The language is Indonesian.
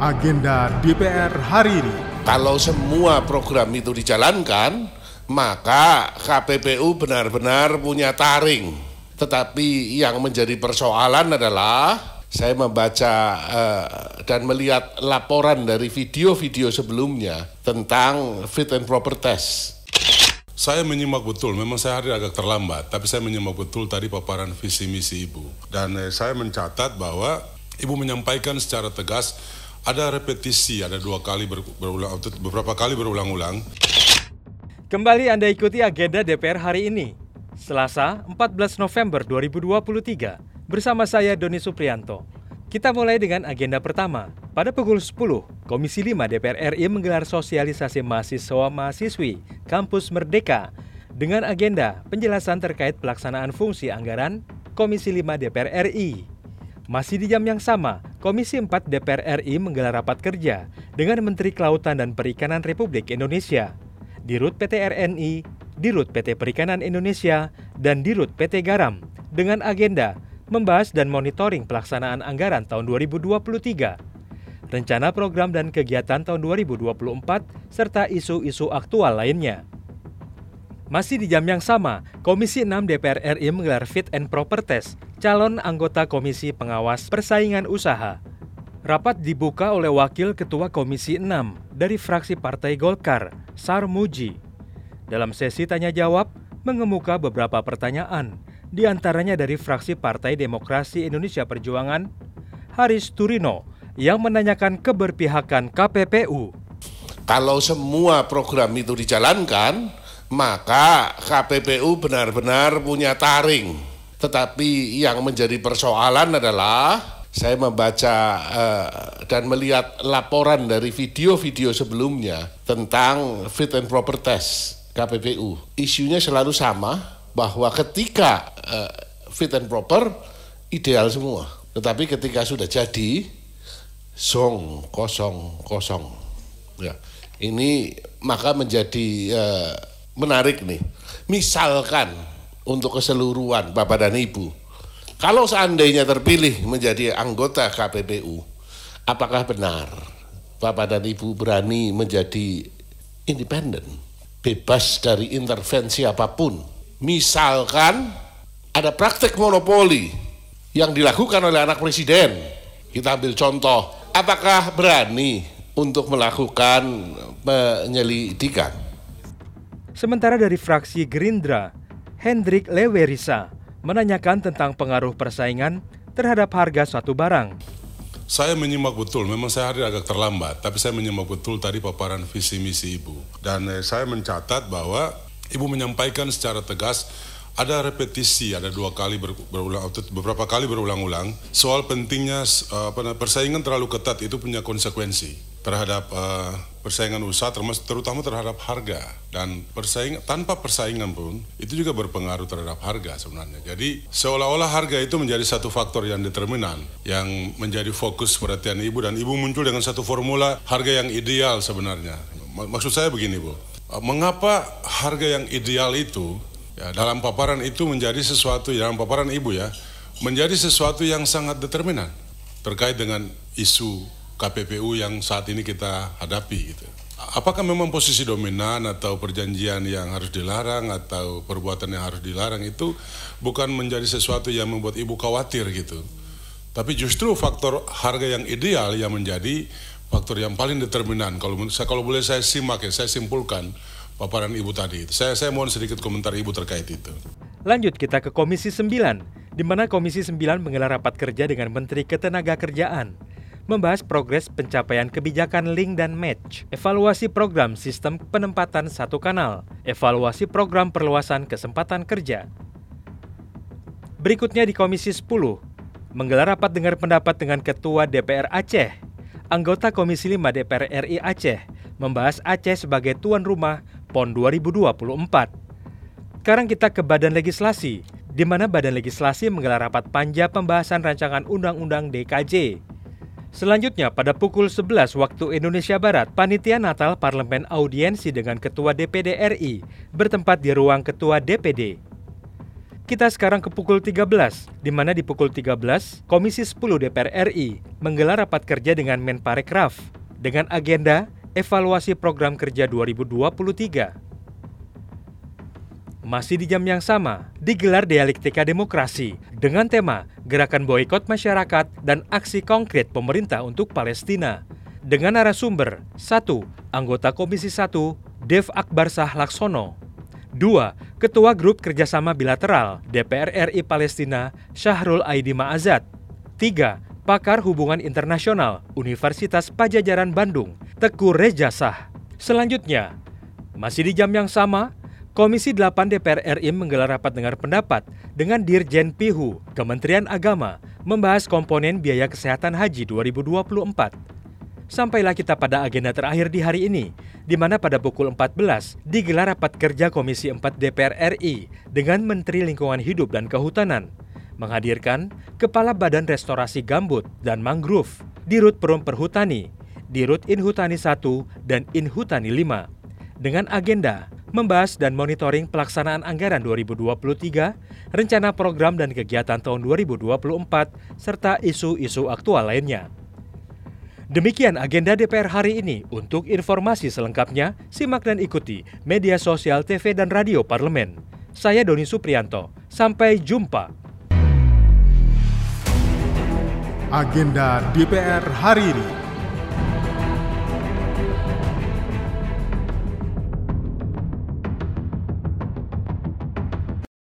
agenda DPR hari ini. Kalau semua program itu dijalankan, maka KPPU benar-benar punya taring. Tetapi yang menjadi persoalan adalah saya membaca uh, dan melihat laporan dari video-video sebelumnya tentang fit and proper test. Saya menyimak betul, memang saya hadir agak terlambat, tapi saya menyimak betul tadi paparan visi misi Ibu. Dan eh, saya mencatat bahwa Ibu menyampaikan secara tegas ada repetisi, ada dua kali ber, berulang, beberapa kali berulang-ulang. Kembali Anda ikuti agenda DPR hari ini, Selasa 14 November 2023, bersama saya Doni Suprianto. Kita mulai dengan agenda pertama. Pada pukul 10, Komisi 5 DPR RI menggelar sosialisasi mahasiswa-mahasiswi Kampus Merdeka dengan agenda penjelasan terkait pelaksanaan fungsi anggaran Komisi 5 DPR RI. Masih di jam yang sama, Komisi 4 DPR RI menggelar rapat kerja dengan Menteri Kelautan dan Perikanan Republik Indonesia, Dirut PT RNI, Dirut PT Perikanan Indonesia, dan Dirut PT Garam dengan agenda membahas dan monitoring pelaksanaan anggaran tahun 2023 rencana program dan kegiatan tahun 2024, serta isu-isu aktual lainnya. Masih di jam yang sama, Komisi 6 DPR RI menggelar fit and proper test calon anggota Komisi Pengawas Persaingan Usaha. Rapat dibuka oleh Wakil Ketua Komisi 6 dari fraksi Partai Golkar, Sarmuji. Dalam sesi tanya jawab, mengemuka beberapa pertanyaan, di antaranya dari fraksi Partai Demokrasi Indonesia Perjuangan, Haris Turino, yang menanyakan keberpihakan KPPU. Kalau semua program itu dijalankan, maka KPPU benar-benar punya taring. Tetapi yang menjadi persoalan adalah saya membaca uh, dan melihat laporan dari video-video sebelumnya tentang fit and proper test KPPU. Isunya selalu sama bahwa ketika uh, fit and proper ideal semua. Tetapi ketika sudah jadi song kosong kosong ya ini maka menjadi uh, menarik nih. Misalkan untuk keseluruhan bapak dan ibu kalau seandainya terpilih menjadi anggota KPPU apakah benar bapak dan ibu berani menjadi independen bebas dari intervensi apa pun? Misalkan ada praktek monopoli yang dilakukan oleh anak presiden. Kita ambil contoh apakah berani untuk melakukan penyelidikan? Sementara dari fraksi Gerindra, Hendrik Lewerisa menanyakan tentang pengaruh persaingan terhadap harga suatu barang. Saya menyimak betul, memang saya hadir agak terlambat, tapi saya menyimak betul tadi paparan visi misi Ibu. Dan eh, saya mencatat bahwa Ibu menyampaikan secara tegas ada repetisi, ada dua kali ber, berulang, beberapa kali berulang-ulang soal pentingnya uh, persaingan terlalu ketat itu punya konsekuensi terhadap uh, persaingan usaha termasuk terutama terhadap harga dan persaing tanpa persaingan pun itu juga berpengaruh terhadap harga sebenarnya. Jadi seolah-olah harga itu menjadi satu faktor yang determinan yang menjadi fokus perhatian ibu dan ibu muncul dengan satu formula harga yang ideal sebenarnya. Maksud saya begini bu, mengapa harga yang ideal itu ya, dalam paparan itu menjadi sesuatu dalam paparan ibu ya menjadi sesuatu yang sangat determinan terkait dengan isu KPPU yang saat ini kita hadapi gitu. Apakah memang posisi dominan atau perjanjian yang harus dilarang atau perbuatan yang harus dilarang itu bukan menjadi sesuatu yang membuat ibu khawatir gitu. Tapi justru faktor harga yang ideal yang menjadi faktor yang paling determinan. Kalau kalau boleh saya simak ya, saya simpulkan paparan Ibu tadi. Saya saya mohon sedikit komentar Ibu terkait itu. Lanjut kita ke Komisi 9, di mana Komisi 9 menggelar rapat kerja dengan Menteri Ketenagakerjaan membahas progres pencapaian kebijakan link dan match, evaluasi program sistem penempatan satu kanal, evaluasi program perluasan kesempatan kerja. Berikutnya di Komisi 10, menggelar rapat dengar pendapat dengan Ketua DPR Aceh, anggota Komisi 5 DPR RI Aceh, membahas Aceh sebagai tuan rumah PON 2024. Sekarang kita ke Badan Legislasi, di mana Badan Legislasi menggelar rapat panja pembahasan rancangan Undang-Undang DKJ. Selanjutnya, pada pukul 11 waktu Indonesia Barat, Panitia Natal Parlemen audiensi dengan Ketua DPD RI bertempat di ruang Ketua DPD. Kita sekarang ke pukul 13, di mana di pukul 13, Komisi 10 DPR RI menggelar rapat kerja dengan Menparekraf dengan agenda evaluasi program kerja 2023. Masih di jam yang sama, digelar dialektika demokrasi dengan tema Gerakan Boykot Masyarakat dan Aksi Konkret Pemerintah untuk Palestina. Dengan narasumber, 1. Anggota Komisi 1, Dev Akbar Sah Laksono, 2. Ketua Grup Kerjasama Bilateral DPR RI Palestina Syahrul Aidi Ma'azat 3. Pakar Hubungan Internasional Universitas Pajajaran Bandung Teguh Rejasah Selanjutnya, masih di jam yang sama, Komisi 8 DPR RI menggelar rapat dengar pendapat dengan Dirjen Pihu, Kementerian Agama, membahas komponen biaya kesehatan haji 2024. Sampailah kita pada agenda terakhir di hari ini, di mana pada pukul 14 digelar rapat kerja Komisi 4 DPR RI dengan Menteri Lingkungan Hidup dan Kehutanan, menghadirkan Kepala Badan Restorasi Gambut dan Mangrove, Dirut Perum Perhutani, Dirut Inhutani 1 dan Inhutani 5, dengan agenda membahas dan monitoring pelaksanaan anggaran 2023, rencana program dan kegiatan tahun 2024, serta isu-isu aktual lainnya. Demikian agenda DPR hari ini. Untuk informasi selengkapnya, simak dan ikuti media sosial TV dan radio parlemen. Saya Doni Suprianto. Sampai jumpa. Agenda DPR hari ini.